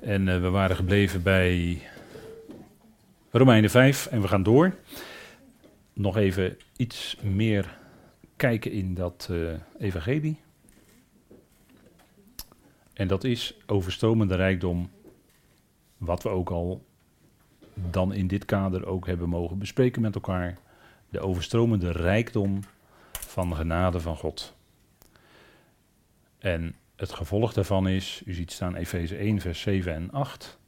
En uh, we waren gebleven bij Romeinen 5 en we gaan door. Nog even iets meer kijken in dat uh, evangelie. En dat is overstromende rijkdom, wat we ook al dan in dit kader ook hebben mogen bespreken met elkaar. De overstromende rijkdom van genade van God. En het gevolg daarvan is, u ziet staan Efeze 1, vers 7 en 8.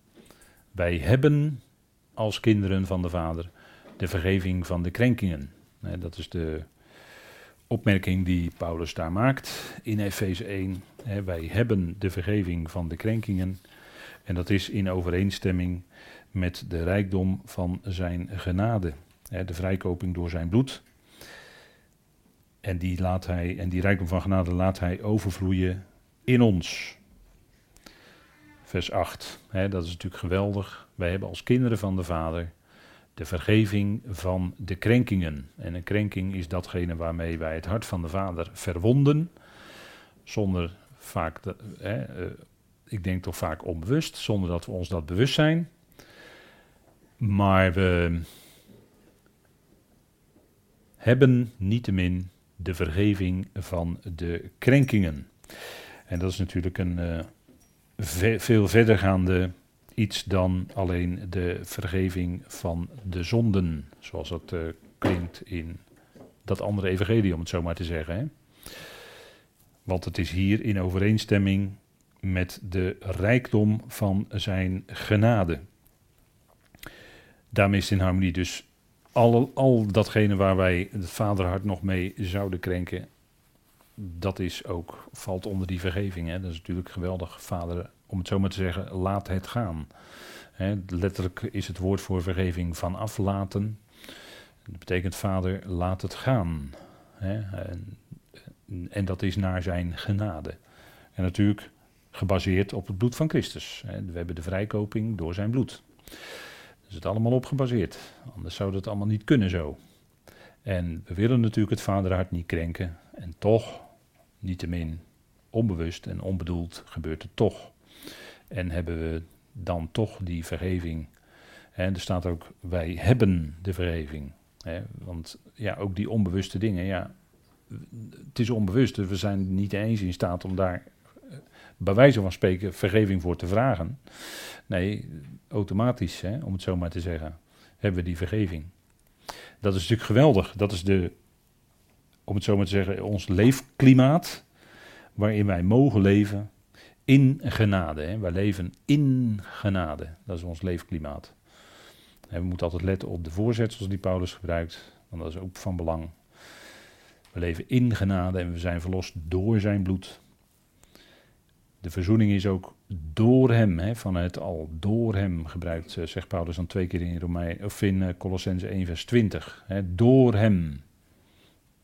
Wij hebben als kinderen van de Vader de vergeving van de krenkingen. Dat is de opmerking die Paulus daar maakt in Efeze 1. Wij hebben de vergeving van de krenkingen. En dat is in overeenstemming met de rijkdom van zijn genade. De vrijkoping door zijn bloed. En die, laat hij, en die rijkdom van genade laat hij overvloeien in ons. Vers 8. dat is natuurlijk geweldig. Wij hebben als kinderen van de Vader de vergeving van de krenkingen. En een krenking is datgene waarmee wij het hart van de Vader verwonden. Zonder vaak, eh, ik denk toch vaak onbewust, zonder dat we ons dat bewust zijn. Maar we hebben niettemin de vergeving van de krenkingen. En dat is natuurlijk een uh, veel verdergaande iets dan alleen de vergeving van de zonden, zoals dat uh, klinkt in dat andere evangelie, om het zo maar te zeggen. Hè? Want het is hier in overeenstemming met de rijkdom van zijn genade. Daarmee is in harmonie dus al, al datgene waar wij het vaderhart nog mee zouden krenken, dat is ook, valt onder die vergeving. Hè? Dat is natuurlijk geweldig. Vader, om het zo maar te zeggen, laat het gaan. Hè? Letterlijk is het woord voor vergeving van aflaten. Dat betekent vader, laat het gaan. Hè? En, en, dat is naar zijn genade. En natuurlijk gebaseerd op het bloed van Christus. Hè? We hebben de vrijkoping door zijn bloed. Daar is het allemaal op gebaseerd. Anders zou dat allemaal niet kunnen zo. En we willen natuurlijk het vaderhart niet krenken. En toch Niettemin, onbewust en onbedoeld gebeurt het toch. En hebben we dan toch die vergeving. Hè, er staat ook, wij hebben de vergeving. Hè, want ja, ook die onbewuste dingen, ja, het is onbewust, dus we zijn niet eens in staat om daar eh, bij wijze van spreken vergeving voor te vragen. Nee, automatisch, hè, om het zo maar te zeggen, hebben we die vergeving. Dat is natuurlijk geweldig. Dat is de om het zo maar te zeggen, ons leefklimaat, waarin wij mogen leven in genade. Hè. Wij leven in genade, dat is ons leefklimaat. We moeten altijd letten op de voorzetsels die Paulus gebruikt, want dat is ook van belang. We leven in genade en we zijn verlost door zijn bloed. De verzoening is ook door hem, hè, van het al, door hem gebruikt, eh, zegt Paulus dan twee keer in, Romein, of in uh, Colossense 1 vers 20. Hè, door hem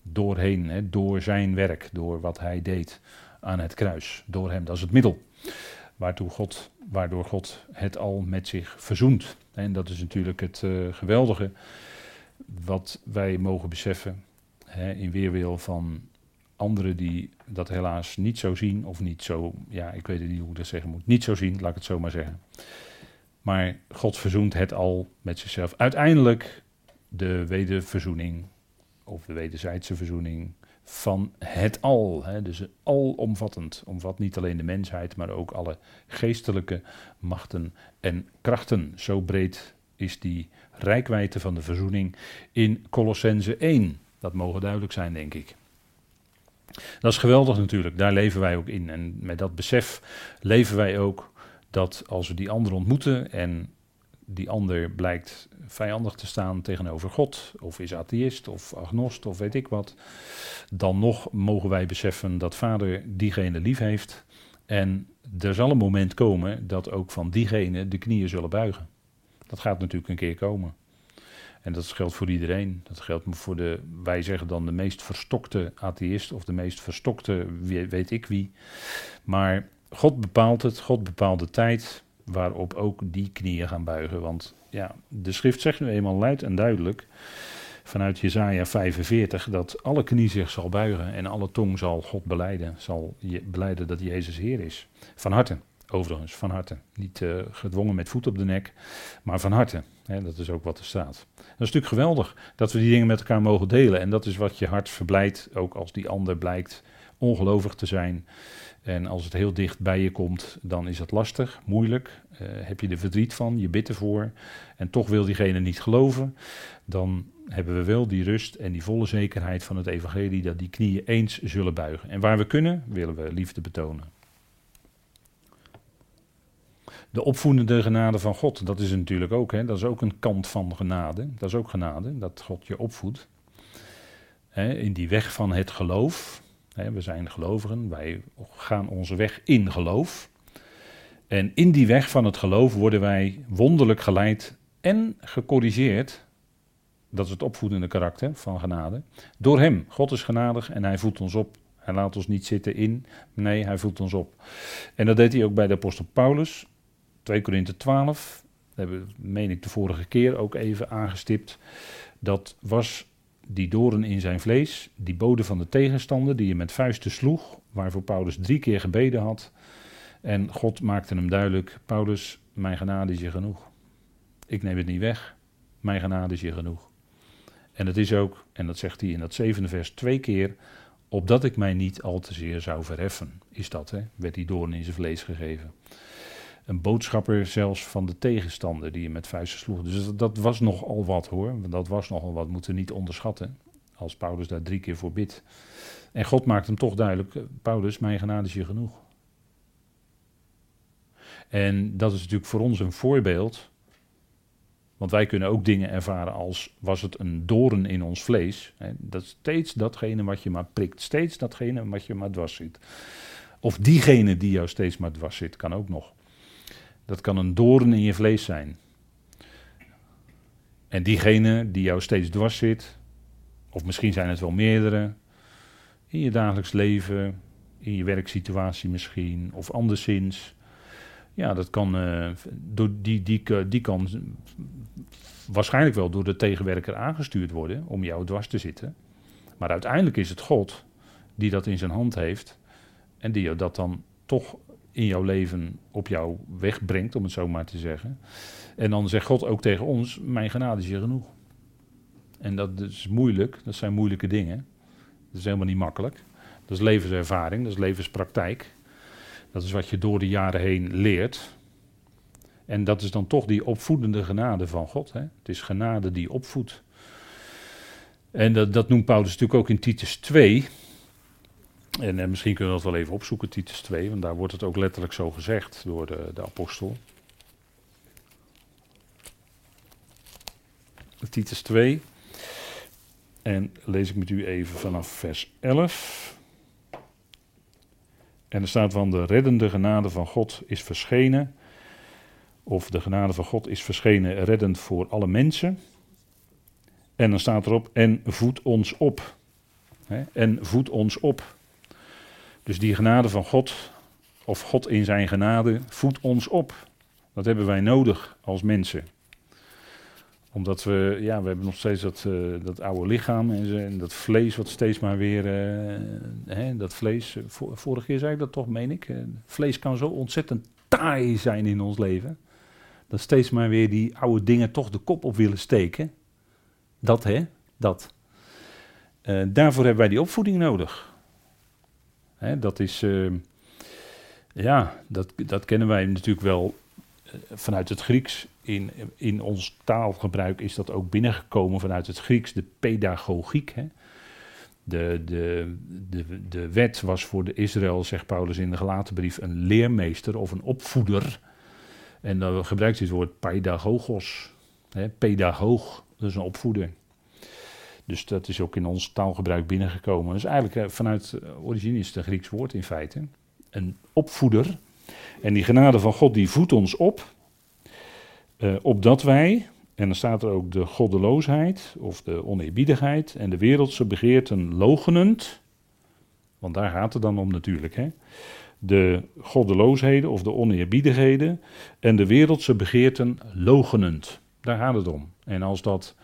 doorheen, hè, door zijn werk, door wat hij deed aan het kruis. Door hem, dat is het middel. Waartoe God, waardoor God het al met zich verzoent. En dat is natuurlijk het uh, geweldige wat wij mogen beseffen hè, in weerwil van anderen die dat helaas niet zo zien of niet zo, ja, ik weet niet hoe ik dat zeggen moet, niet zo zien, laat ik het zo maar zeggen. Maar God verzoent het al met zichzelf. Uiteindelijk de wederverzoening of de wederzijdse verzoening van het al. Hè, dus alomvattend. Omvat niet alleen de mensheid, maar ook alle geestelijke machten en krachten. Zo breed is die rijkwijde van de verzoening in Colossense 1. Dat mogen duidelijk zijn, denk ik. Dat is geweldig natuurlijk, daar leven wij ook in. En met dat besef leven wij ook dat als we die ander ontmoeten en die ander blijkt vijandig te staan tegenover God, of is atheïst, of agnost, of weet ik wat, dan nog mogen wij beseffen dat Vader diegene lief heeft. En er zal een moment komen dat ook van diegene de knieën zullen buigen. Dat gaat natuurlijk een keer komen. En dat geldt voor iedereen. Dat geldt voor de, wij zeggen dan de meest verstokte atheïst of de meest verstokte weet ik wie. Maar God bepaalt het, God bepaalt de tijd waarop ook die knieën gaan buigen. Want ja, de schrift zegt nu eenmaal luid en duidelijk vanuit Jezaja 45 dat alle knie zich zal buigen en alle tong zal God beleiden, zal je dat Jezus Heer is. Van harte. Overigens, van harte. Niet uh, gedwongen met voet op de nek, maar van harte. Dat is ook wat er staat. Dat is natuurlijk geweldig dat we die dingen met elkaar mogen delen. En dat is wat je hart verblijdt, ook als die ander blijkt ongelovig te zijn. En als het heel dicht bij je komt, dan is het lastig, moeilijk. Uh, heb je er verdriet van, je bidt ervoor. En toch wil diegene niet geloven. Dan hebben we wel die rust en die volle zekerheid van het evangelie dat die knieën eens zullen buigen. En waar we kunnen, willen we liefde betonen. De opvoedende genade van God, dat is natuurlijk ook, hè, dat is ook een kant van genade. Dat is ook genade, dat God je opvoedt. In die weg van het geloof. We zijn gelovigen, wij gaan onze weg in geloof. En in die weg van het geloof worden wij wonderlijk geleid en gecorrigeerd. Dat is het opvoedende karakter van genade. Door Hem. God is genadig en Hij voedt ons op. Hij laat ons niet zitten in. Nee, Hij voedt ons op. En dat deed Hij ook bij de apostel Paulus. 2 Korinthe 12, dat hebben meen ik, de vorige keer ook even aangestipt. Dat was die doren in zijn vlees, die bode van de tegenstander, die je met vuisten sloeg, waarvoor Paulus drie keer gebeden had. En God maakte hem duidelijk: Paulus, mijn genade is je genoeg. Ik neem het niet weg, mijn genade is je genoeg. En het is ook, en dat zegt hij in dat zevende vers twee keer, opdat ik mij niet al te zeer zou verheffen. Is dat, hè? Werd die doorn in zijn vlees gegeven een boodschapper zelfs van de tegenstander die je met vuisten sloeg. Dus dat, dat was nogal wat hoor. Dat was nogal wat, moeten we niet onderschatten. Als Paulus daar drie keer voor bidt. En God maakt hem toch duidelijk: Paulus, mijn genade is je genoeg. En dat is natuurlijk voor ons een voorbeeld. Want wij kunnen ook dingen ervaren als was het een doorn in ons vlees. Dat steeds datgene wat je maar prikt, steeds datgene wat je maar dwars zit. Of diegene die jou steeds maar dwars zit, kan ook nog. Dat kan een doorn in je vlees zijn. En diegene die jou steeds dwars zit, of misschien zijn het wel meerdere, in je dagelijks leven, in je werksituatie misschien, of anderszins. Ja, dat kan, uh, door die, die, die kan waarschijnlijk wel door de tegenwerker aangestuurd worden om jou dwars te zitten. Maar uiteindelijk is het God die dat in zijn hand heeft en die dat dan toch in jouw leven op jou wegbrengt, om het zo maar te zeggen. En dan zegt God ook tegen ons: Mijn genade is je genoeg. En dat is moeilijk, dat zijn moeilijke dingen. Dat is helemaal niet makkelijk. Dat is levenservaring, dat is levenspraktijk. Dat is wat je door de jaren heen leert. En dat is dan toch die opvoedende genade van God. Hè? Het is genade die opvoedt. En dat, dat noemt Paulus natuurlijk ook in Titus 2. En eh, misschien kunnen we dat wel even opzoeken, Titus 2, want daar wordt het ook letterlijk zo gezegd door de, de apostel. Titus 2. En lees ik met u even vanaf vers 11. En er staat van de reddende genade van God is verschenen. Of de genade van God is verschenen reddend voor alle mensen. En dan staat erop, en voed ons op. en voed ons op. Dus die genade van God, of God in zijn genade, voedt ons op. Dat hebben wij nodig als mensen. Omdat we, ja, we hebben nog steeds dat, uh, dat oude lichaam en, dat vlees wat steeds maar weer, uh, hè, dat vlees, vorige keer zei ik dat toch, meen ik. Uh, vlees kan zo ontzettend taai zijn in ons leven. Dat steeds maar weer die oude dingen toch de kop op willen steken. Dat hè, dat. daarvoor hebben wij die opvoeding nodig dat is, uh, ja, dat, dat kennen wij natuurlijk wel uh, vanuit het Grieks. In, in ons taalgebruik is dat ook binnengekomen vanuit het Grieks, de pedagogiek. Hè. De, de, de, de wet was voor de Israël, zegt Paulus in de gelaten brief, een leermeester of een opvoeder. En dan gebruikt hij het woord pedagogos. Hè, pedagoog, is een opvoeder. Dus dat is ook in ons taalgebruik binnengekomen. Dus eigenlijk eh, vanuit eh, origine is het een Grieks woord in feite. Een opvoeder. En die genade van God die voedt ons op. Uh, opdat wij, en dan staat er ook de goddeloosheid of de oneerbiedigheid en de wereldse begeerten logenend. Want daar gaat het dan om natuurlijk. Hè? De goddeloosheden of de oneerbiedigheden en de wereldse begeerten logenend. Daar gaat het om. En als dat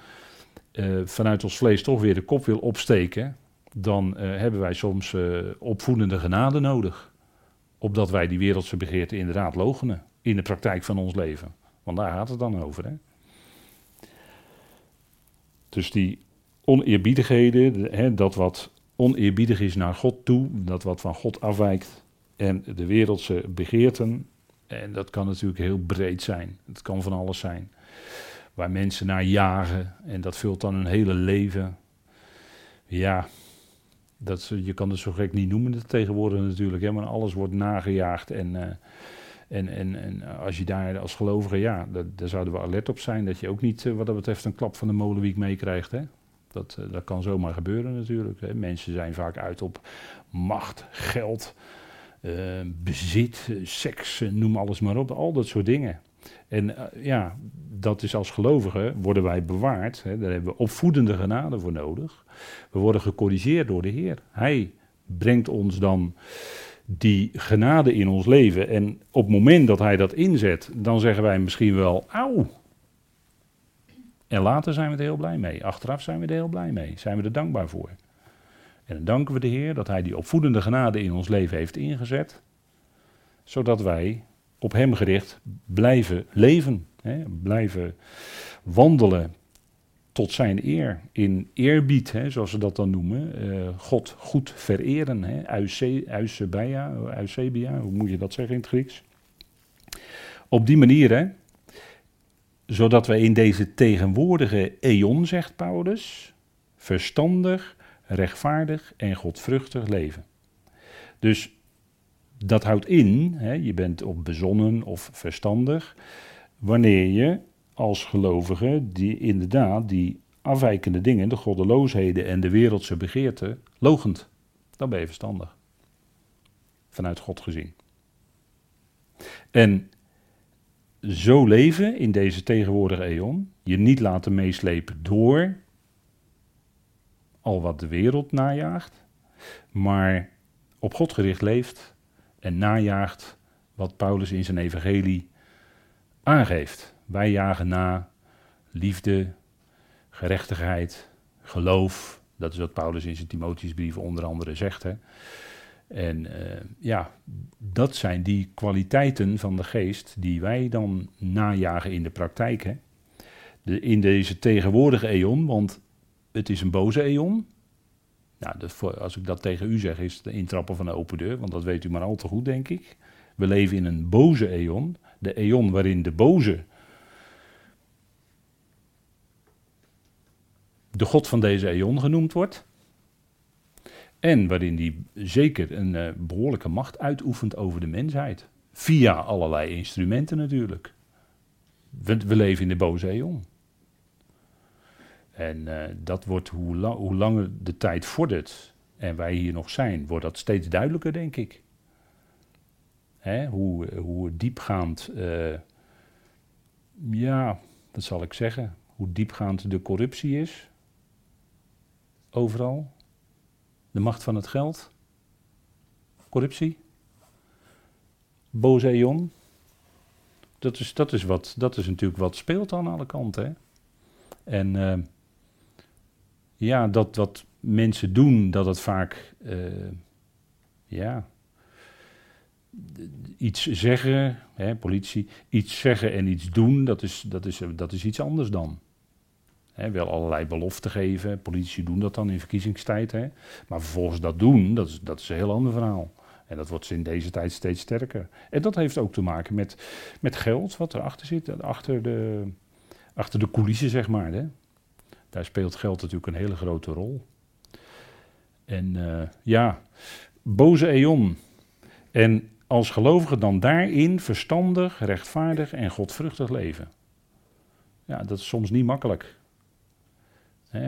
uh, vanuit ons vlees toch weer de kop wil opsteken, dan uh, hebben wij soms uh, opvoedende genade nodig. Opdat wij die wereldse begeerte inderdaad logenen in de praktijk van ons leven. Want daar gaat het dan over. Hè? Dus die oneerbiedigheden, hè, dat wat oneerbiedig is naar God toe, dat wat van God afwijkt, en de wereldse begeerten, en dat kan natuurlijk heel breed zijn. Het kan van alles zijn. Waar mensen naar jagen en dat vult dan hun hele leven. Ja, dat, je kan het zo gek niet noemen tegenwoordig natuurlijk, hè, maar alles wordt nagejaagd. En, uh, en, en, en als je daar als gelovige, ja, daar zouden we alert op zijn dat je ook niet uh, wat dat betreft een klap van de molenwiek meekrijgt. Dat, uh, dat kan zomaar gebeuren natuurlijk. Hè. Mensen zijn vaak uit op macht, geld, bezit, seks, noem alles maar op. Al dat soort dingen. En ja, dat is als gelovigen worden wij bewaard. Hè, daar hebben we opvoedende genade voor nodig. We worden gecorrigeerd door de Heer. Hij brengt ons dan die genade in ons leven. En op het moment dat hij dat inzet, dan zeggen wij misschien wel, auw. En later zijn we er heel blij mee. Achteraf zijn we er heel blij mee. Zijn we er dankbaar voor. En dan danken we de Heer dat hij die opvoedende genade in ons leven heeft ingezet. Zodat wij op hem gericht blijven leven. Hè, blijven wandelen tot zijn eer. In eerbied, hè, zoals ze dat dan noemen. Uh, God goed vereren. Hè, Eusebia, Eusebia, hoe moet je dat zeggen in het Grieks? Op die manier, hè, zodat we in deze tegenwoordige eon, zegt Paulus, verstandig, rechtvaardig en godvruchtig leven. Dus dat houdt in, hè, je bent op bezonnen of verstandig, wanneer je als gelovige die inderdaad die afwijkende dingen, de goddeloosheden en de wereldse begeerten, logend. Dan ben je verstandig. Vanuit God gezien. En zo leven in deze tegenwoordige eon, je niet laten meeslepen door al wat de wereld najaagt, maar op God gericht leeft en najaagt wat Paulus in zijn evangelie aangeeft. Wij jagen na liefde, gerechtigheid, geloof. Dat is wat Paulus in zijn Timotheusbrieven onder andere zegt. Hè. En uh, ja, dat zijn die kwaliteiten van de geest die wij dan najagen in de praktijk. Hè. In deze tegenwoordige eon, want het is een boze eon. Nou, als ik dat tegen u zeg, is het intrappen van de open deur, want dat weet u maar al te goed, denk ik. We leven in een boze eon, de eon waarin de boze de God van deze eon genoemd wordt. En waarin die zeker een uh, behoorlijke macht uitoefent over de mensheid. Via allerlei instrumenten natuurlijk. We, we leven in de boze eon. En uh, dat wordt hoe, la hoe langer de tijd vordert en wij hier nog zijn, wordt dat steeds duidelijker, denk ik. Hè, hoe, hoe diepgaand, uh, ja, wat zal ik zeggen, hoe diepgaand de corruptie is overal. De macht van het geld. Corruptie. Boze eon. Dat is, dat, is wat, dat is natuurlijk wat speelt aan alle kanten. Hè? En uh, ja, dat wat mensen doen, dat het vaak, uh, ja, iets zeggen, hè, politie, iets zeggen en iets doen, dat is, dat is, dat is iets anders dan wel allerlei beloften geven. Politici doen dat dan in verkiezingstijd. Hè. Maar vervolgens dat doen, dat is, dat is een heel ander verhaal. En dat wordt in deze tijd steeds sterker. En dat heeft ook te maken met, met geld wat erachter zit. Achter de, achter de coulissen, zeg maar. Hè. Daar speelt geld natuurlijk een hele grote rol. En uh, ja, boze eon. En als gelovige dan daarin verstandig, rechtvaardig en godvruchtig leven. Ja, dat is soms niet makkelijk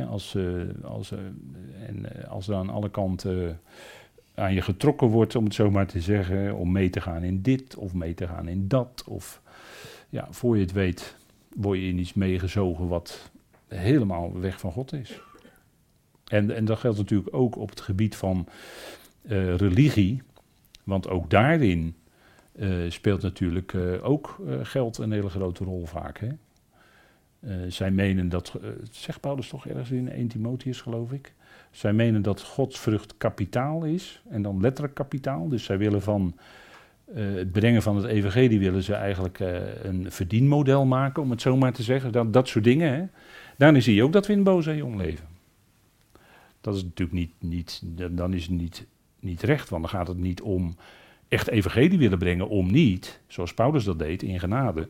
als, uh, als, uh, als er aan alle kanten aan je getrokken wordt, om het zo maar te zeggen, om mee te gaan in dit of mee te gaan in dat. Of ja, voor je het weet, word je in iets meegezogen wat helemaal weg van God is. En, en dat geldt natuurlijk ook op het gebied van religie, want ook daarin speelt natuurlijk ook geld een hele grote rol vaak. Hè? Zij menen dat, zegt Paulus toch ergens in 1 Timotheus geloof ik. Zij menen dat godsvrucht kapitaal is en dan letterlijk kapitaal. Dus zij willen van eh, het brengen van het evangelie willen ze eigenlijk eh, een verdienmodel maken, om het zo maar te zeggen. Dat, dat soort dingen. Hè. Daarna zie je ook dat we in boze jong leven. Dat is natuurlijk niet, niet, dan is het niet, niet recht, want dan gaat het niet om echt evangelie willen brengen, om niet, zoals Paulus dat deed, in genade.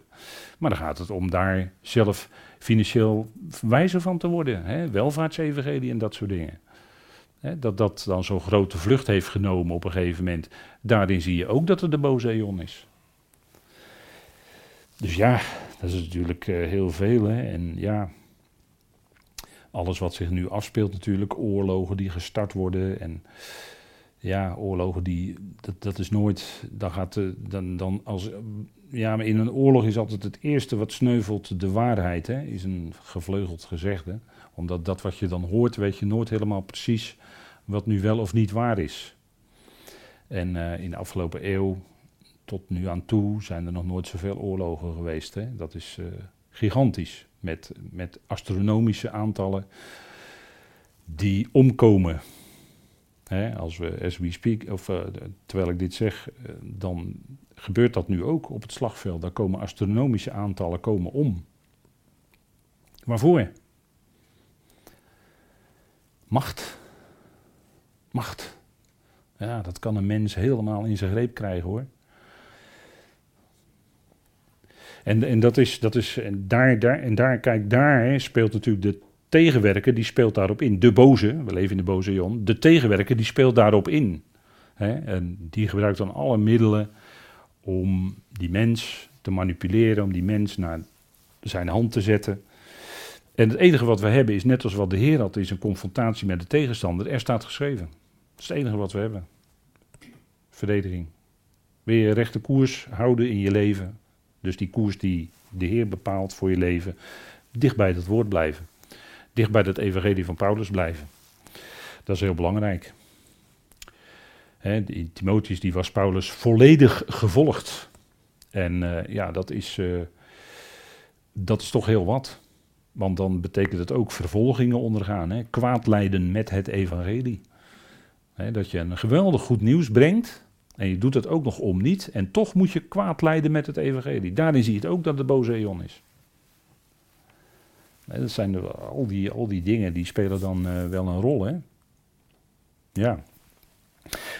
Maar dan gaat het om daar zelf financieel wijzer van te worden. Hè? Welvaartsevangelie en dat soort dingen. Hè? Dat dat dan zo'n grote vlucht heeft genomen op een gegeven moment. Daarin zie je ook dat het de boze eon is. Dus ja, dat is natuurlijk uh, heel veel. Hè? En ja, alles wat zich nu afspeelt natuurlijk, oorlogen die gestart worden en ja, oorlogen die, dat, dat is nooit, dan gaat de, dan, dan als, ja, maar in een oorlog is altijd het eerste wat sneuvelt de waarheid, hè, is een gevleugeld gezegde. Omdat dat wat je dan hoort, weet je nooit helemaal precies wat nu wel of niet waar is. En uh, in de afgelopen eeuw tot nu aan toe zijn er nog nooit zoveel oorlogen geweest. Hè. Dat is uh, gigantisch, met, met astronomische aantallen die omkomen als we, as we speak, of uh, terwijl ik dit zeg, uh, dan gebeurt dat nu ook op het slagveld. Daar komen astronomische aantallen komen om. Waarvoor? Macht. Macht. Ja, dat kan een mens helemaal in zijn greep krijgen hoor. En, en dat is, dat is en daar, daar, en daar, kijk, daar speelt natuurlijk de tegenwerker die speelt daarop in. De boze, we leven in de boze Jon, de tegenwerker die speelt daarop in. en die gebruikt dan alle middelen om die mens te manipuleren, om die mens naar zijn hand te zetten. En het enige wat we hebben is, net als wat de Heer had, is een confrontatie met de tegenstander. Er staat geschreven. Dat is het enige wat we hebben. Verdediging. Wil je rechte koers houden in je leven? Dus die koers die de Heer bepaalt voor je leven, dicht bij dat woord blijven dicht bij het evangelie van Paulus blijven. Dat is heel belangrijk. He, Timotheus die was Paulus volledig gevolgd. En uh, ja, dat is, uh, dat is toch heel wat. Want dan betekent het ook vervolgingen ondergaan. Hè? Kwaad lijden met het evangelie. Dat je een geweldig goed nieuws brengt. En je doet het ook nog om niet. En toch moet je kwaad lijden met het evangelie. Daarin zie je het ook dat de boze eon is. Dat zijn al, die, al die dingen die spelen dan uh, wel een rol. Hè? Ja.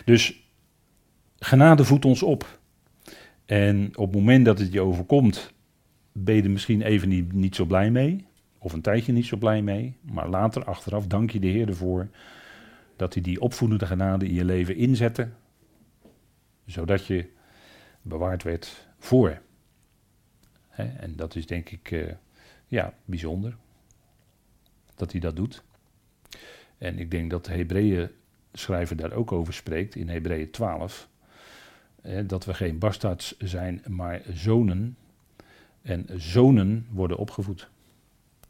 Dus genade voedt ons op. En op het moment dat het je overkomt, ben je er misschien even niet, niet zo blij mee. Of een tijdje niet zo blij mee. Maar later, achteraf, dank je de Heer ervoor dat hij die opvoedende genade in je leven inzette. Zodat je bewaard werd voor. en dat is denk ik. Uh, ja, bijzonder dat hij dat doet. En ik denk dat de Hebreeën schrijver daar ook over spreekt in Hebreeën 12. Hè, dat we geen bastards zijn, maar zonen. En zonen worden opgevoed.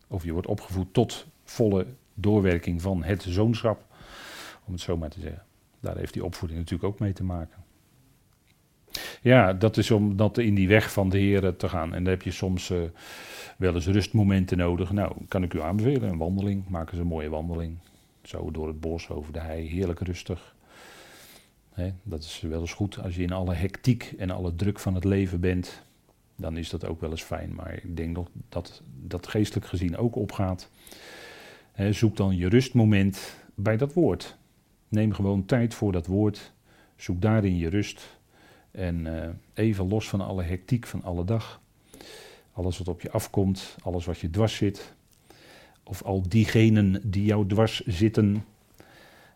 Of je wordt opgevoed tot volle doorwerking van het zoonschap. Om het zo maar te zeggen. Daar heeft die opvoeding natuurlijk ook mee te maken. Ja, dat is om dat in die weg van de Heer te gaan. En dan heb je soms uh, wel eens rustmomenten nodig. Nou, kan ik u aanbevelen, een wandeling. Maak eens een mooie wandeling. Zo door het bos, over de hei, heerlijk rustig. dat is wel eens goed als je in alle hectiek en alle druk van het leven bent. Dan is dat ook wel eens fijn. Maar ik denk nog dat dat geestelijk gezien ook opgaat. zoek dan je rustmoment bij dat woord. Neem gewoon tijd voor dat woord. Zoek daarin je rust. En uh, even los van alle hectiek van alle dag. Alles wat op je afkomt, alles wat je dwars zit. Of al diegenen die jou dwars zitten.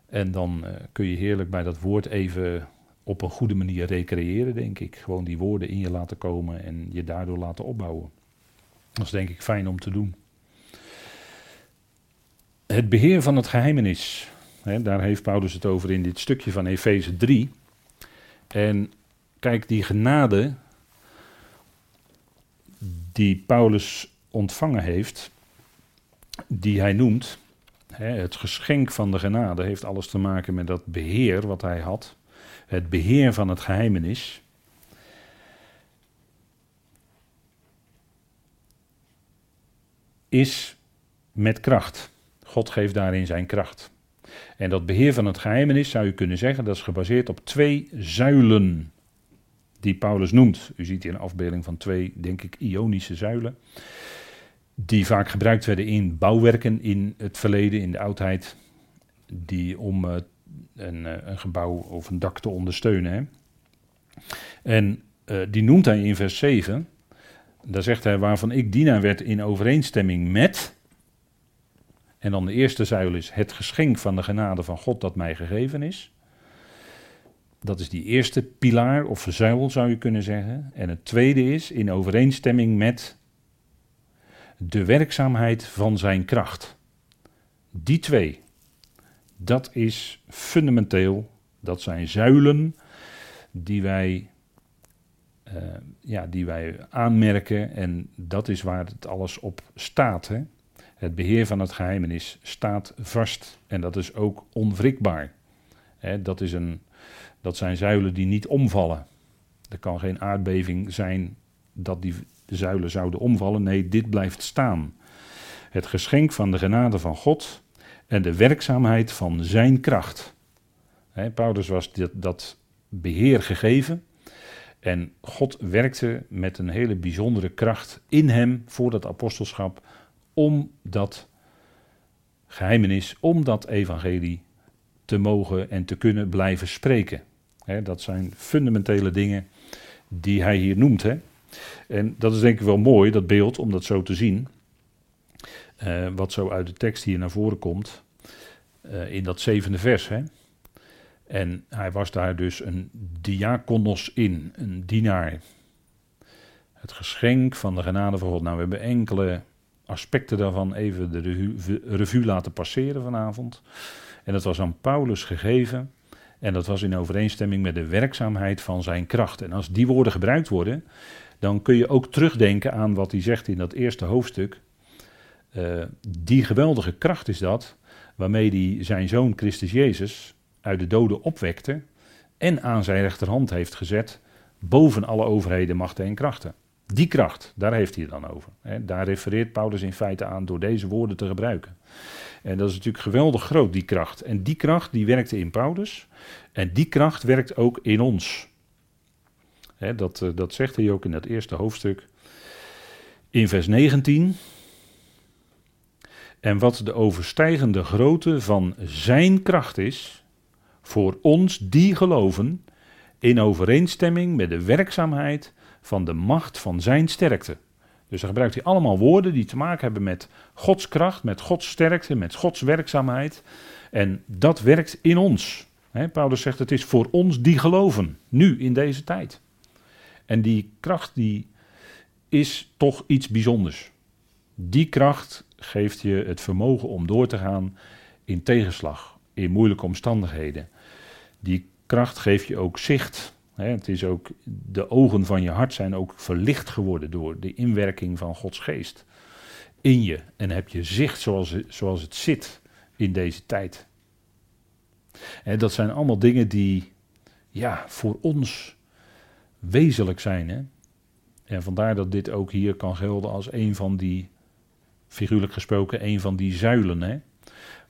En dan uh, kun je heerlijk bij dat woord even op een goede manier recreëren, denk ik. Gewoon die woorden in je laten komen en je daardoor laten opbouwen. Dat is denk ik fijn om te doen. Het beheer van het geheimenis. Daar heeft Paulus het over in dit stukje van Efeze 3. En kijk, die genade die Paulus ontvangen heeft, die hij noemt, het geschenk van de genade, heeft alles te maken met dat beheer wat hij had, het beheer van het geheimenis. Is met kracht. God geeft daarin zijn kracht. En dat beheer van het geheimenis zou je kunnen zeggen, dat is gebaseerd op twee zuilen. Die Paulus noemt. U ziet hier een afbeelding van twee, denk ik, ionische zuilen. Die vaak gebruikt werden in bouwwerken in het verleden, in de oudheid. Die om uh, een, uh, een, gebouw of een dak te ondersteunen. Hè. En uh, die noemt hij in vers 7. Daar zegt hij, waarvan ik dienaar werd in overeenstemming met. En dan de eerste zuil is het geschenk van de genade van God dat mij gegeven is. Dat is die eerste pilaar of zuil zou je kunnen zeggen. En het tweede is in overeenstemming met de werkzaamheid van zijn kracht. Die twee, dat is fundamenteel. Dat zijn zuilen die wij, uh, ja, die wij aanmerken en dat is waar het alles op staat. Hè? Het beheer van het geheimenis staat vast en dat is ook onwrikbaar. Hè, dat, is een, dat zijn zuilen die niet omvallen. Er kan geen aardbeving zijn dat die zuilen zouden omvallen. Nee, dit blijft staan. Het geschenk van de genade van God en de werkzaamheid van zijn kracht. Paulus was dit, dat beheer gegeven. En God werkte met een hele bijzondere kracht in hem voor dat apostelschap om dat geheimenis, om dat evangelie te mogen en te kunnen blijven spreken. dat zijn fundamentele dingen die hij hier noemt. En dat is denk ik wel mooi, dat beeld, om dat zo te zien. Uh, wat zo uit de tekst hier naar voren komt. Uh, in dat zevende vers. En hij was daar dus een diakonos in, een dienaar. Het geschenk van de genade van God. Nou, we hebben enkele aspecten daarvan even de revue laten passeren vanavond. En dat was aan Paulus gegeven. En dat was in overeenstemming met de werkzaamheid van zijn kracht. En als die woorden gebruikt worden, dan kun je ook terugdenken aan wat hij zegt in dat eerste hoofdstuk. Uh, die geweldige kracht is dat, waarmee hij zijn zoon Christus Jezus uit de doden opwekte en aan zijn rechterhand heeft gezet boven alle overheden, machten en krachten. Die kracht, daar heeft hij het dan over. Daar refereert Paulus in feite aan door deze woorden te gebruiken. En dat is natuurlijk geweldig groot, die kracht. En die kracht die werkte in Paulus. En die kracht werkt ook in ons. dat, eh, dat zegt hij ook in dat eerste hoofdstuk. In vers 19. En wat de overstijgende grootte van zijn kracht is, voor ons die geloven, in overeenstemming met de werkzaamheid van de macht van zijn sterkte. Dus dan gebruikt hij allemaal woorden die te maken hebben met Gods kracht, met Gods sterkte, met Gods werkzaamheid. En dat werkt in ons. Paulus zegt het is voor ons die geloven, nu in deze tijd. En die kracht die is toch iets bijzonders. Die kracht geeft je het vermogen om door te gaan in tegenslag, in moeilijke omstandigheden. Die kracht geeft je ook zicht het is ook, de ogen van je hart zijn ook verlicht geworden door de inwerking van Gods geest in je. En heb je zicht zoals, zoals het zit in deze tijd. dat zijn allemaal dingen die ja, voor ons wezenlijk zijn. Hè? En vandaar dat dit ook hier kan gelden als een van die, figuurlijk gesproken, een van die zuilen. Hè?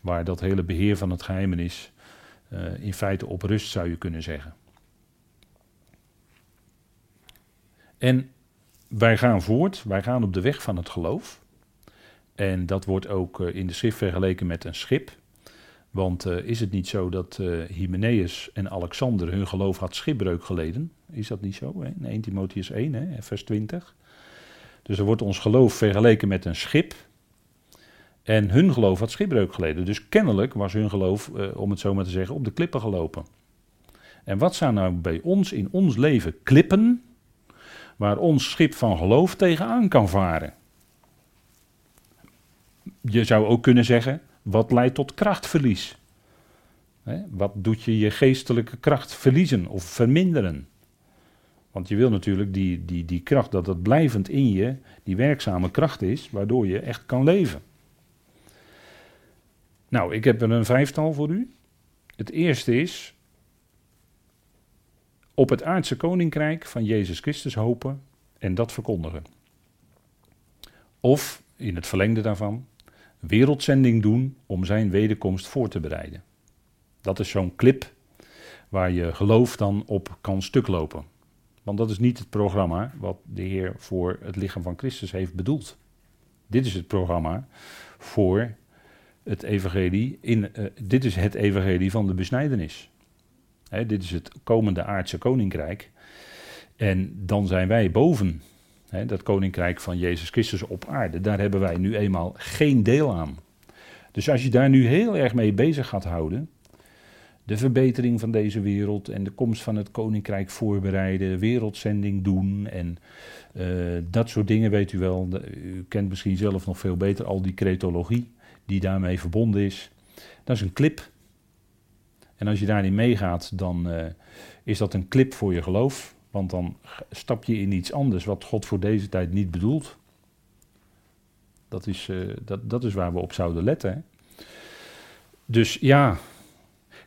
Waar dat hele beheer van het geheimenis uh, in feite op rust zou je kunnen zeggen. En wij gaan voort, wij gaan op de weg van het geloof. En dat wordt ook eh, in de schrift vergeleken met een schip. Want uh, is het niet zo dat uh, Hymenaeus en Alexander hun geloof had schipbreuk geleden? Is dat niet zo? Hè? In 1 Timotheus 1, hè? vers 20. Dus er wordt ons geloof vergeleken met een schip. En hun geloof had schipbreuk geleden. Dus kennelijk was hun geloof, om het zo maar te zeggen, op de klippen gelopen. En wat zijn nou bij ons in ons leven klippen waar ons schip van geloof tegenaan kan varen. Je zou ook kunnen zeggen, wat leidt tot krachtverlies? wat doet je je geestelijke kracht verliezen of verminderen? Want je wil natuurlijk die, die, die kracht, dat het blijvend in je, die werkzame kracht is, waardoor je echt kan leven. Nou, ik heb er een vijftal voor u. Het eerste is op het aardse koninkrijk van Jezus Christus hopen en dat verkondigen. Of, in het verlengde daarvan, wereldzending doen om zijn wederkomst voor te bereiden. Dat is zo'n clip waar je geloof dan op kan stuklopen. Want dat is niet het programma wat de Heer voor het lichaam van Christus heeft bedoeld. Dit is het programma voor het evangelie. In, uh, dit is het evangelie van de besnijdenis. Dit is het komende aardse koninkrijk. En dan zijn wij boven dat koninkrijk van Jezus Christus op aarde. Daar hebben wij nu eenmaal geen deel aan. Dus als je daar nu heel erg mee bezig gaat houden, de verbetering van deze wereld en de komst van het koninkrijk voorbereiden, wereldzending doen en uh, dat soort dingen weet u wel. U kent misschien zelf nog veel beter al die cretologie die daarmee verbonden is. Dat is een clip. En als je daarin meegaat, dan uh, is dat een clip voor je geloof. Want dan stap je in iets anders wat God voor deze tijd niet bedoelt. Dat is, uh, dat, dat is waar we op zouden letten. Dus ja,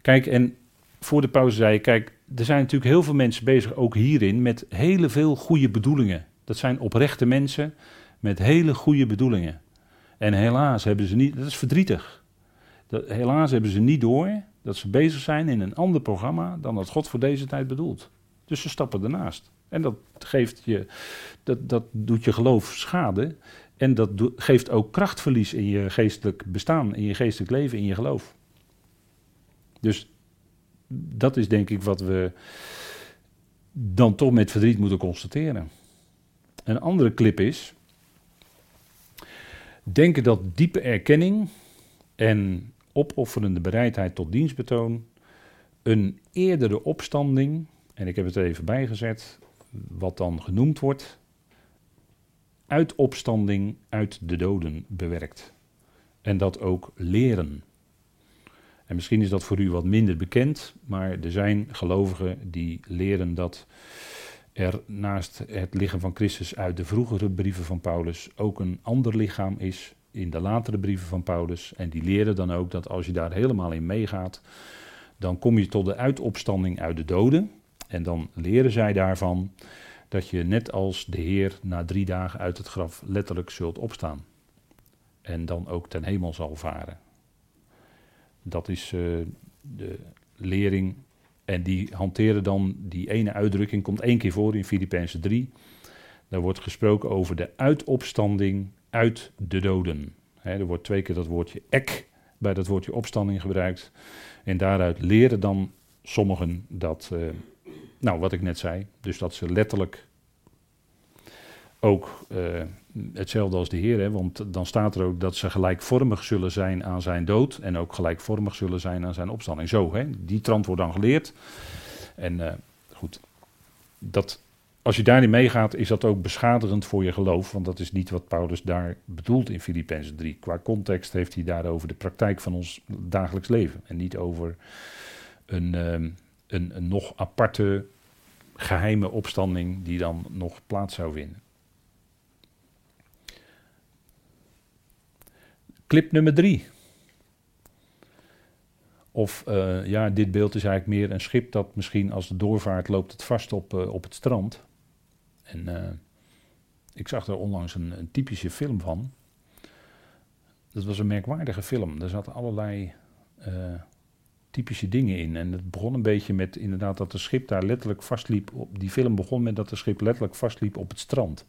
kijk, en voor de pauze zei ik, kijk, er zijn natuurlijk heel veel mensen bezig, ook hierin, met hele veel goede bedoelingen. Dat zijn oprechte mensen met hele goede bedoelingen. En helaas hebben ze niet, dat is verdrietig. Dat, helaas hebben ze niet door dat ze bezig zijn in een ander programma dan dat God voor deze tijd bedoelt. Dus ze stappen ernaast. En dat, geeft je, dat, dat doet je geloof schade. En dat geeft ook krachtverlies in je geestelijk bestaan, in je geestelijk leven, in je geloof. Dus dat is denk ik wat we dan toch met verdriet moeten constateren. Een andere clip is. Denken dat diepe erkenning en opofferende bereidheid tot dienstbetoon een eerdere opstanding, en ik heb het er even bijgezet, wat dan genoemd wordt, uit opstanding uit de doden bewerkt. En dat ook leren. En misschien is dat voor u wat minder bekend, maar er zijn gelovigen die leren dat er naast het lichaam van Christus uit de vroegere brieven van Paulus ook een ander lichaam is in de latere brieven van Paulus. En die leren dan ook dat als je daar helemaal in meegaat, dan kom je tot de uitopstanding uit de doden. En dan leren zij daarvan dat je net als de Heer na drie dagen uit het graf letterlijk zult opstaan. En dan ook ten hemel zal varen. Dat is uh, de lering en die hanteren dan die ene uitdrukking, komt één keer voor in Filippenzen 3. Daar wordt gesproken over de uitopstanding uit de doden. er wordt twee keer dat woordje ek bij dat woordje opstanding gebruikt. En daaruit leren dan sommigen dat, uh, nou wat ik net zei, dus dat ze letterlijk ook uh, hetzelfde als de Heer, want dan staat er ook dat ze gelijkvormig zullen zijn aan zijn dood en ook gelijkvormig zullen zijn aan zijn opstanding. Zo, hè, die trant wordt dan geleerd. En uh, goed, dat, als je daarin meegaat, is dat ook beschadigend voor je geloof, want dat is niet wat Paulus daar bedoelt in Filippenzen 3. Qua context heeft hij daar over de praktijk van ons dagelijks leven en niet over een, um, een, een nog aparte geheime opstanding die dan nog plaats zou vinden. Clip nummer drie. Of uh, ja, dit beeld is eigenlijk meer een schip dat misschien als het doorvaart loopt het vast op, uh, op het strand. En uh, ik zag daar onlangs een, typische film van. Dat was een merkwaardige film. Er zaten allerlei typische dingen in. En het begon een beetje met inderdaad dat het schip daar letterlijk vastliep. Op, die film begon met dat het schip letterlijk vastliep op het strand.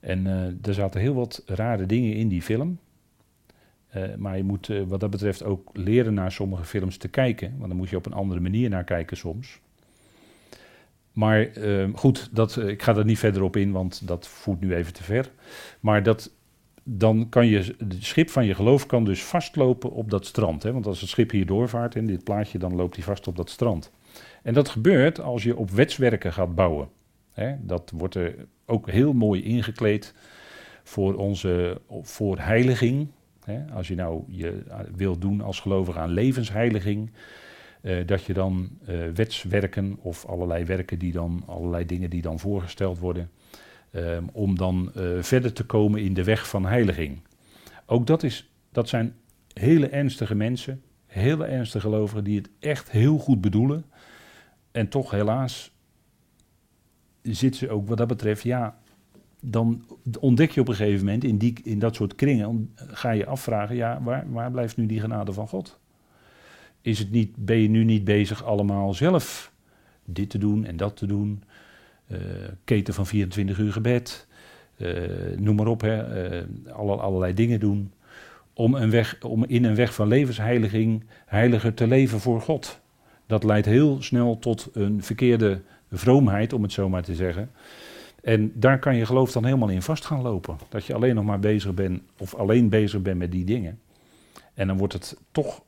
En uh, er zaten heel wat rare dingen in die film. Maar je moet wat dat betreft ook leren naar sommige films te kijken. Want dan moet je op een andere manier naar kijken soms. Maar ehm, goed, dat, ik ga er niet verder op in, want dat voert nu even te ver. Maar dat, dan kan je, het schip van je geloof kan dus vastlopen op dat strand. Hè? Want als het schip hier doorvaart in dit plaatje, dan loopt hij vast op dat strand. En dat gebeurt als je op wetswerken gaat bouwen. Hè? Dat wordt er ook heel mooi ingekleed voor onze voor heiliging. Hè? Als je nou je wilt doen als gelovige aan levensheiliging, eh, dat je dan eh, wetswerken of allerlei werken die dan, allerlei dingen die dan voorgesteld worden, eh, om dan eh, verder te komen in de weg van heiliging. Ook dat, is, dat zijn hele ernstige mensen, hele ernstige gelovigen die het echt heel goed bedoelen. En toch helaas zit ze ook wat dat betreft, ja, dan ontdek je op een gegeven moment in, die, in dat soort kringen, ga je afvragen, ja, waar, waar blijft nu die genade van God? Is het niet, ben je nu niet bezig allemaal zelf dit te doen en dat te doen. Uh, keten van 24 uur gebed. Uh, noem maar op, hè. Uh, alle, allerlei dingen doen. Om, een weg, om in een weg van levensheiliging heiliger te leven voor God. Dat leidt heel snel tot een verkeerde vroomheid, om het zo maar te zeggen. En daar kan je geloof dan helemaal in vast gaan lopen. Dat je alleen nog maar bezig bent, of alleen bezig bent met die dingen. En dan wordt het toch,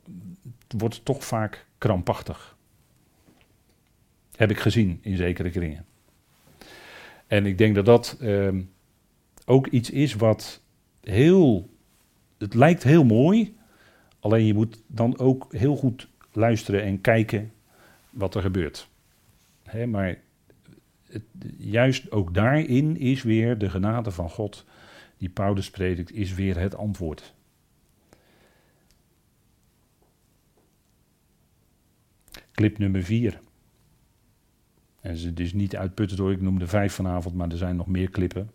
wordt het toch vaak krampachtig. Heb ik gezien in zekere kringen. En ik denk dat dat ehm, ook iets is wat heel. Het lijkt heel mooi. Alleen je moet dan ook heel goed luisteren en kijken wat er gebeurt. maar het, juist ook daarin is weer de genade van God, die Paulus predikt, is weer het antwoord. Clip nummer 4. En ze is niet uitputtend door, ik noemde vijf vanavond, maar er zijn nog meer klippen.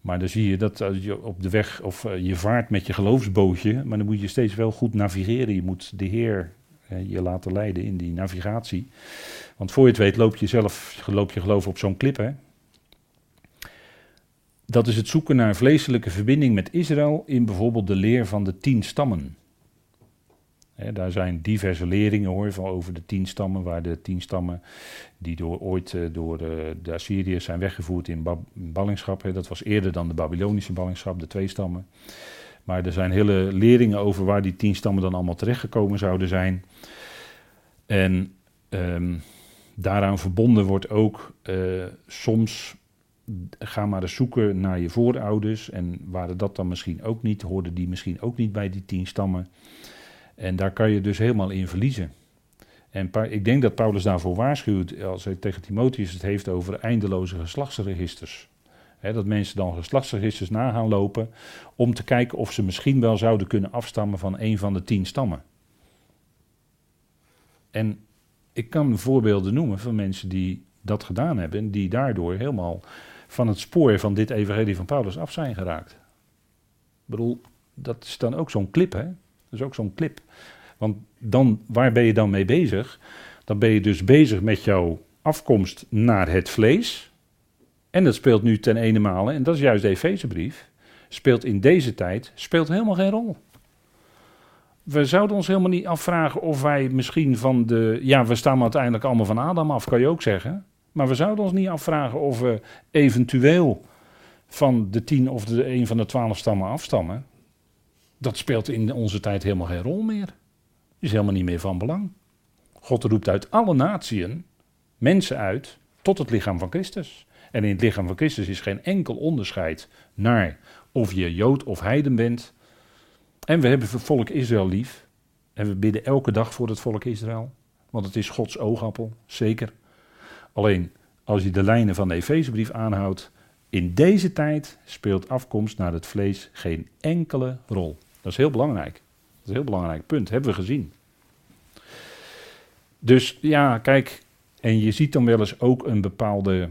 Maar dan zie je dat als je op de weg, of eh, je vaart met je geloofsbootje, maar dan moet je steeds wel goed navigeren. Je moet de Heer je laten leiden in die navigatie. Want voor je het weet loop je zelf, loop je geloof op zo'n klip. Hè? Dat is het zoeken naar vleeselijke verbinding met Israël in bijvoorbeeld de leer van de tien stammen. Daar zijn diverse leringen hoor, van over de tien stammen, waar de tien stammen die door, ooit eh, door de, de Assyriërs zijn weggevoerd in ballingschap. dat was eerder dan de Babylonische ballingschap, de twee stammen. Maar er zijn hele leringen over waar die tien stammen dan allemaal terechtgekomen zouden zijn. En um, daaraan verbonden wordt ook uh, soms, ga maar eens zoeken naar je voorouders. En waren dat dan misschien ook niet, hoorden die misschien ook niet bij die tien stammen. En daar kan je dus helemaal in verliezen. En ik denk dat Paulus daarvoor waarschuwt als hij tegen Timotheus het heeft over eindeloze geslachtsregisters dat mensen dan geslachtsregisters na gaan lopen om te kijken of ze misschien wel zouden kunnen afstammen van een van de tien stammen. En ik kan voorbeelden noemen van mensen die dat gedaan hebben en die daardoor helemaal van het spoor van dit evangelie van Paulus af zijn geraakt. Ik bedoel, dat is dan ook zo'n clip, hè? Dat is ook zo'n clip. Want dan, waar ben je dan mee bezig? Dan ben je dus bezig met jouw afkomst naar het vlees. En dat speelt nu ten ene male, en dat is juist de Efezebrief, speelt in deze tijd speelt helemaal geen rol. We zouden ons helemaal niet afvragen of wij misschien van de. Ja, we staan uiteindelijk allemaal van Adam af, kan je ook zeggen. Maar we zouden ons niet afvragen of we eventueel van de tien of de een van de twaalf stammen afstammen. Dat speelt in onze tijd helemaal geen rol meer. Is helemaal niet meer van belang. God roept uit alle natieën mensen uit tot het lichaam van Christus. En in het lichaam van Christus is geen enkel onderscheid naar of je Jood of Heiden bent. En we hebben het volk Israël lief. En we bidden elke dag voor het volk Israël. Want het is Gods oogappel, zeker. Alleen als je de lijnen van de Efezebrief aanhoudt. In deze tijd speelt afkomst naar het vlees geen enkele rol. Dat is heel belangrijk. Dat is een heel belangrijk punt. Hebben we gezien. Dus ja, kijk. En je ziet dan wel eens ook een bepaalde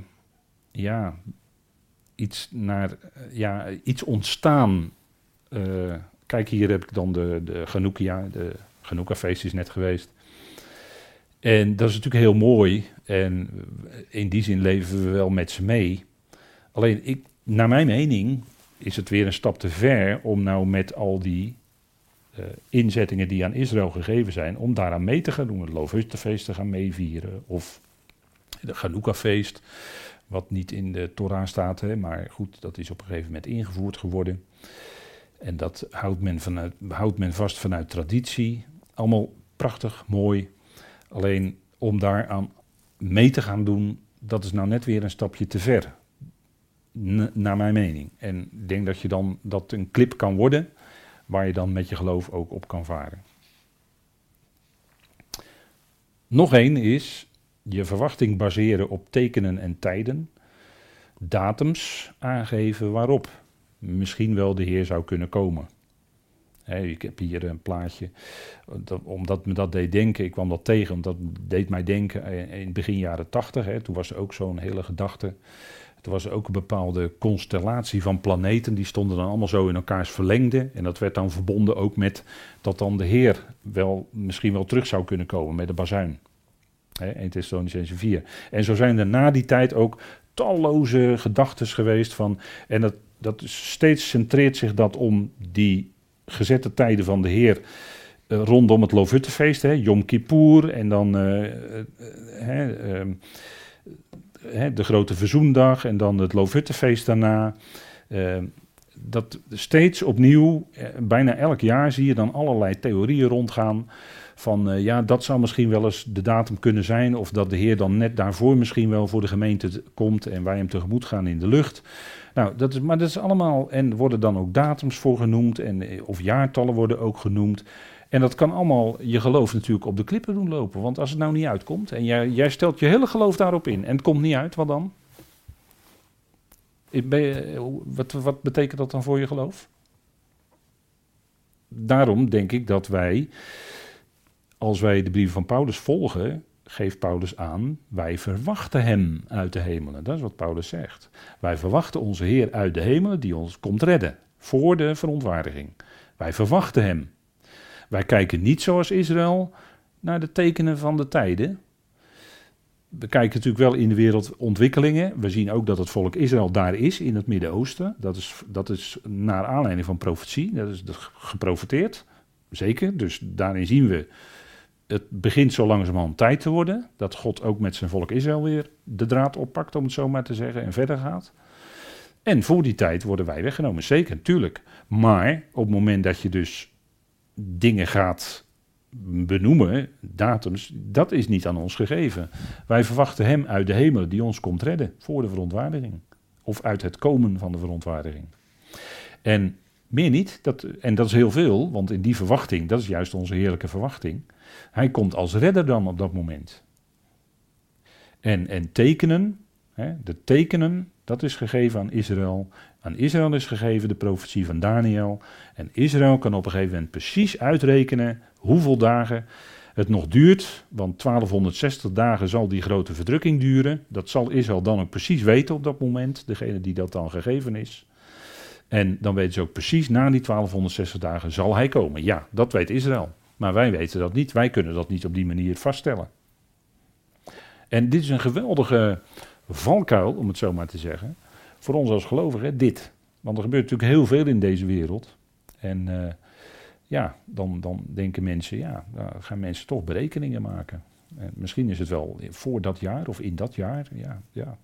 ja, iets, naar, eh, ja, iets ontstaan. Uh, kijk, hier heb ik dan de, de de Ganouka-feest is net geweest. En dat is natuurlijk heel mooi. En in die zin leven we wel met ze mee. Alleen, ik, naar mijn mening, is het weer een stap te ver om nou met al die uh, inzettingen die aan Israël gegeven zijn, om daaraan mee te gaan doen. Het Loofhuttenfeest te gaan meevieren. Of de Ganouka-feest. Wat niet in de Torah staat, hè, maar goed, dat is op een gegeven moment ingevoerd geworden. En dat houdt men, vanuit, houdt men vast vanuit traditie. Allemaal prachtig, mooi. Alleen om daaraan mee te gaan doen, dat is nou net weer een stapje te ver. Naar mijn mening. En ik denk dat je dan dat een clip kan worden waar je dan met je geloof ook op kan varen. Nog één is je verwachting baseren op tekenen en tijden, datums aangeven waarop misschien wel de Heer zou kunnen komen. ik heb hier een plaatje, dat, omdat me dat deed denken, ik kwam dat tegen, omdat dat deed mij denken in begin jaren tachtig. Toen was er ook zo'n hele gedachte. Er was ook een bepaalde constellatie van planeten, die stonden dan allemaal zo in elkaars verlengde. En dat werd dan verbonden ook met dat dan de Heer wel, misschien wel terug zou kunnen komen met de bazuin. Hè, 1 Thessalonicense 4. En zo zijn er na die tijd ook talloze gedachten geweest van. En dat, dat steeds centreert zich dat om die gezette tijden van de Heer. eh, rondom het Lovuttefeest, hè, Yom Kippur en dan eh, eh, hè, ehm, de grote verzoendag en dan het Lovuttefeest daarna. Eh, dat steeds opnieuw, eh, bijna elk jaar zie je dan allerlei theorieën rondgaan. Van eh, ja, dat zou misschien wel eens de datum kunnen zijn. Of dat de Heer dan net daarvoor misschien wel voor de gemeente komt en wij hem tegemoet gaan in de lucht. Nou, dat is, maar dat is allemaal. En worden dan ook datums voor genoemd. En, eh, of jaartallen worden ook genoemd. En dat kan allemaal je geloof natuurlijk op de klippen doen lopen. Want als het nou niet uitkomt. en jij, jij stelt je hele geloof daarop in. en het komt niet uit, wat dan? Hoe- wat, wat betekent dat dan voor je geloof? Daarom denk ik dat wij, als wij de brief van Paulus volgen, geeft Paulus aan, wij verwachten hem uit de hemelen. Dat is wat Paulus zegt. Wij verwachten onze Heer uit de hemelen die ons komt redden, voor de verontwaardiging. Wij verwachten hem. Wij kijken niet zoals Israël naar de tekenen van de tijden. We kijken natuurlijk wel in de wereld ontwikkelingen. We zien ook dat het volk Israël daar is, in het Midden-Oosten. Dat is, dat is naar aanleiding van profetie. Dat is geprofeteerd. Zeker. Dus daarin zien we. Het begint zo langzamerhand tijd te worden. Dat God ook met zijn volk Israël weer de draad oppakt, om het zo maar te zeggen. En verder gaat. En voor die tijd worden wij weggenomen. Zeker, tuurlijk. Maar op het moment dat je dus dingen gaat benoemen, datums, dat is niet aan ons gegeven. Wij verwachten hem uit de hemel die ons komt redden voor de verontwaardiging. Of uit het komen van de verontwaardiging. En meer niet, dat, en dat is heel veel, want in die verwachting, dat is juist onze heerlijke verwachting. Hij komt als redder dan op dat moment. En, en tekenen, hè, de tekenen, dat is gegeven aan Israël. Aan Israël is gegeven de profetie van Daniel. En Israël kan op een gegeven moment precies uitrekenen hoeveel dagen het nog duurt. Want 1260 dagen zal die grote verdrukking duren. Dat zal Israël dan ook precies weten op dat moment, degene die dat dan gegeven is. En dan weten ze ook precies, na die 1260 dagen zal hij komen. Ja, dat weet Israël. Maar wij weten dat niet. Wij kunnen dat niet op die manier vaststellen. En dit is een geweldige valkuil, om het zo maar te zeggen. Voor ons als gelovigen, dit. Want er gebeurt natuurlijk heel veel in deze wereld. En uh, ja, dan, dan denken mensen, ja, dan gaan mensen toch berekeningen maken. En misschien is het wel voor dat jaar of in dat jaar. Ja, ja.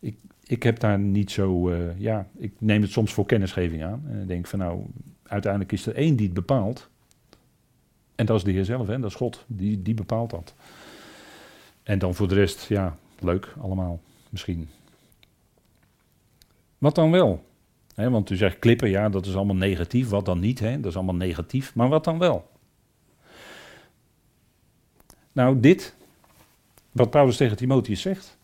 Ik, ik heb daar niet zo, uh, ja, ik neem het soms voor kennisgeving aan. En denk van nou, uiteindelijk is er één die het bepaalt. En dat is de Heer zelf, hè? dat is God, die, die bepaalt dat. En dan voor de rest, ja, leuk allemaal, misschien. Wat dan wel? He, want u zegt klippen, ja, dat is allemaal negatief. Wat dan niet? Hè? Dat is allemaal negatief. Maar wat dan wel? Nou, dit, wat Paulus tegen Timotheus zegt.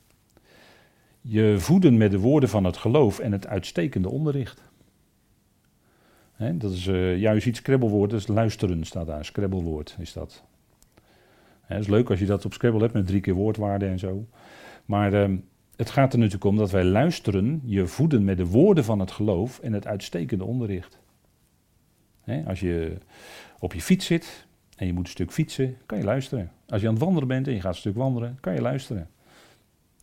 Je voeden met de woorden van het geloof en het uitstekende onderricht. He, dat is uh, juist iets scrabblewoord, dat is luisteren staat daar. Scrabblewoord is dat. He, dat is leuk als je dat op Scrabble hebt met drie keer woordwaarde en zo. Maar uh, het gaat er natuurlijk om dat wij luisteren, je voeden met de woorden van het geloof en het uitstekende onderricht. He, als je op je fiets zit en je moet een stuk fietsen, kan je luisteren. Als je aan het wandelen bent en je gaat een stuk wandelen, kan je luisteren.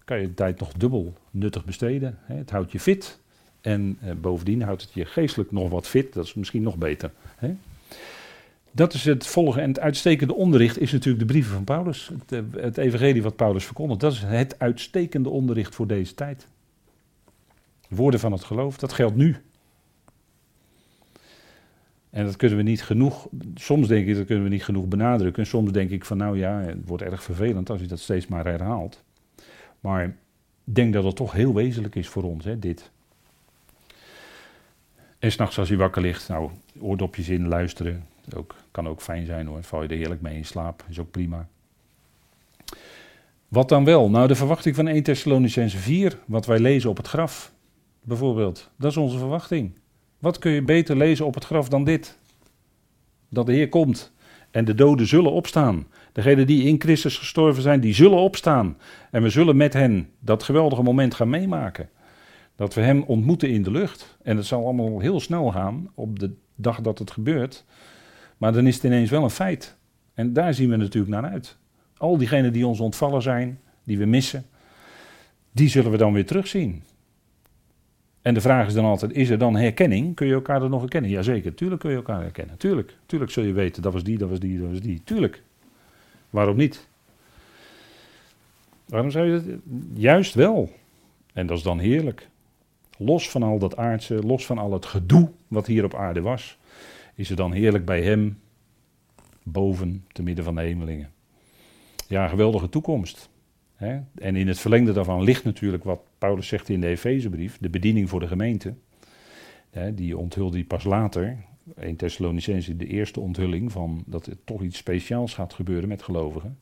Kan je de tijd nog dubbel nuttig besteden. He, het houdt je fit. En eh, bovendien houdt het je geestelijk nog wat fit. Dat is misschien nog beter. Hè? Dat is het volgen. En het uitstekende onderricht is natuurlijk de brieven van Paulus. Het, het evangelie wat Paulus verkondigt. Dat is het uitstekende onderricht voor deze tijd. Woorden van het geloof, dat geldt nu. En dat kunnen we niet genoeg, soms denk ik dat kunnen we niet genoeg benadrukken. En soms denk ik van nou ja, het wordt erg vervelend als je dat steeds maar herhaalt. Maar ik denk dat het toch heel wezenlijk is voor ons, hè, dit. En s'nachts als je wakker ligt, nou, oordopjes in, luisteren. Ook, kan ook fijn zijn hoor. Val je er heerlijk mee in slaap, is ook prima. Wat dan wel? Nou, de verwachting van 1 Thessalonicense 4, wat wij lezen op het graf, bijvoorbeeld. Dat is onze verwachting. Wat kun je beter lezen op het graf dan dit? Dat de Heer komt en de doden zullen opstaan. Degenen die in Christus gestorven zijn, die zullen opstaan. En we zullen met hen dat geweldige moment gaan meemaken. Dat we hem ontmoeten in de lucht. En het zal allemaal heel snel gaan op de dag dat het gebeurt. Maar dan is het ineens wel een feit. En daar zien we natuurlijk naar uit. Al diegenen die ons ontvallen zijn, die we missen, die zullen we dan weer terugzien. En de vraag is dan altijd, is er dan herkenning? Kun je elkaar dan nog herkennen? Jazeker, tuurlijk kun je elkaar herkennen. Tuurlijk, tuurlijk zul je weten, dat was die, dat was die, dat was die. Tuurlijk. Waarom niet? Waarom zou je dat? Juist wel. En dat is dan heerlijk. Los van al dat aardse, los van al het gedoe wat hier op aarde was, is het dan heerlijk bij hem, boven, te midden van de hemelingen. Ja, een geweldige toekomst. Hè? En in het verlengde daarvan ligt natuurlijk wat Paulus zegt in de Efezebrief, de bediening voor de gemeente. Hè, die onthulde hij pas later, 1 Thessalonicense, de eerste onthulling van dat er toch iets speciaals gaat gebeuren met gelovigen.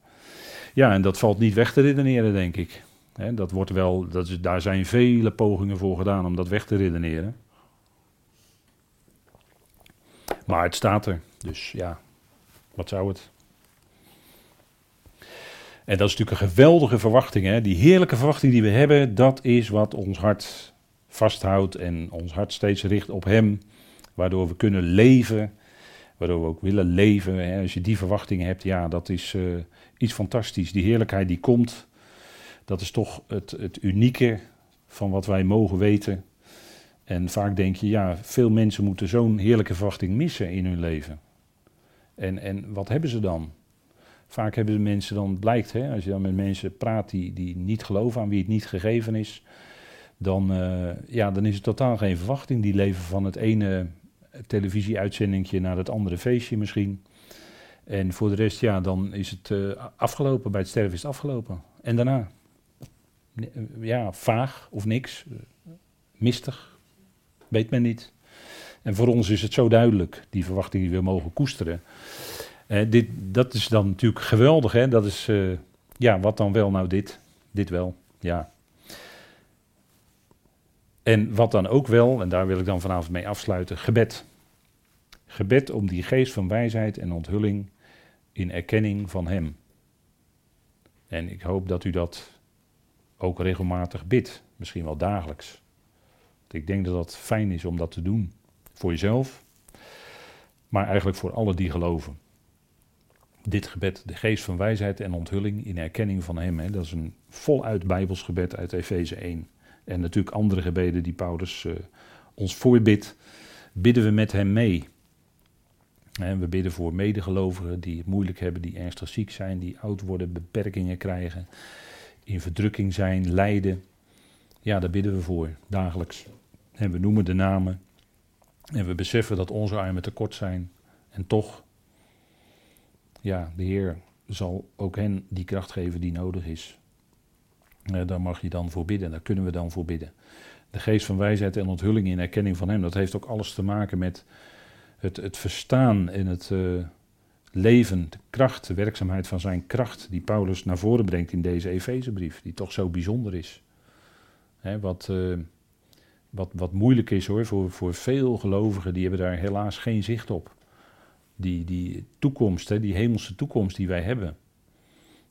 Ja, en dat valt niet weg te redeneren, denk ik. Dat wordt wel, dat is, daar zijn vele pogingen voor gedaan om dat weg te redeneren. Maar het staat er, dus ja, wat zou het? En dat is natuurlijk een geweldige verwachting. Hè? Die heerlijke verwachting die we hebben, dat is wat ons hart vasthoudt en ons hart steeds richt op Hem. Waardoor we kunnen leven, waardoor we ook willen leven. Hè? Als je die verwachtingen hebt, ja, dat is uh, iets fantastisch. Die heerlijkheid die komt, dat is toch het, het unieke van wat wij mogen weten. En vaak denk je, ja, veel mensen moeten zo'n heerlijke verwachting missen in hun leven. En, en wat hebben ze dan? Vaak hebben de mensen dan, blijkt, hè, als je dan met mensen praat die, die niet geloven, aan wie het niet gegeven is, dan, uh, ja, dan is het totaal geen verwachting. Die leven van het ene televisieuitzendingje naar het andere feestje misschien. En voor de rest, ja, dan is het uh, afgelopen. Bij het sterven is het afgelopen. En daarna? Ja, vaag of niks. Mistig. Weet men niet. En voor ons is het zo duidelijk, die verwachting die we mogen koesteren. Uh, dit, dat is dan natuurlijk geweldig, hè? Dat is, uh, ja, wat dan wel nou dit? Dit wel, ja. En wat dan ook wel, en daar wil ik dan vanavond mee afsluiten, gebed. Gebed om die geest van wijsheid en onthulling in erkenning van Hem. En ik hoop dat u dat ook regelmatig bidt, misschien wel dagelijks. Ik denk dat dat fijn is om dat te doen. Voor jezelf, maar eigenlijk voor alle die geloven dit gebed, de geest van wijsheid en onthulling in erkenning van Hem. Hè. Dat is een voluit Bijbels gebed uit Efeze 1. En natuurlijk andere gebeden die Paulus uh, ons voorbidt, bidden we met Hem mee. En we bidden voor medegelovigen die het moeilijk hebben, die ernstig ziek zijn, die oud worden, beperkingen krijgen, in verdrukking zijn, lijden. Ja, daar bidden we voor, dagelijks. En we noemen de namen. En we beseffen dat onze armen tekort zijn. En toch ja, de Heer zal ook hen die kracht geven die nodig is. Eh, daar mag je dan voor bidden, daar kunnen we dan voor bidden. De geest van wijsheid en onthulling in erkenning van Hem, dat heeft ook alles te maken met het, het verstaan en het uh, leven, de kracht, de werkzaamheid van Zijn kracht, die Paulus naar voren brengt in deze Efezebrief, die toch zo bijzonder is. Hè, wat, uh, wat, wat moeilijk is hoor, voor, voor veel gelovigen, die hebben daar helaas geen zicht op die, die toekomst, hè, die hemelse toekomst die wij hebben.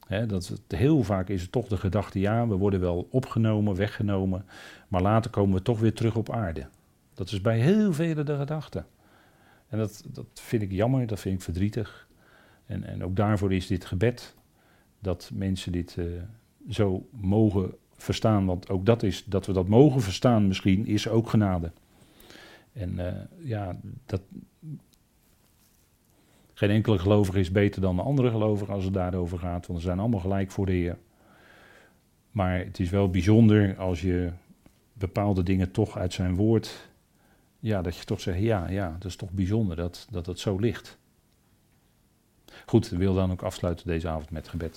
Hè, dat heel vaak is het toch de gedachte, ja, we worden wel opgenomen, weggenomen, maar later komen we toch weer terug op aarde. Dat is bij heel velen de gedachte. En dat, dat vind ik jammer, dat vind ik verdrietig. En, en ook daarvoor is dit gebed, dat mensen dit uh, zo mogen verstaan. Want ook dat is, dat we dat mogen verstaan misschien, is ook genade. En uh, ja, dat, geen enkele gelovige is beter dan de andere gelovige als het daarover gaat, want ze zijn allemaal gelijk voor de Heer. Maar het is wel bijzonder als je bepaalde dingen toch uit zijn woord, ja, dat je toch zegt, ja, ja, dat is toch bijzonder dat, dat het zo ligt. Goed, ik wil dan ook afsluiten deze avond met gebed.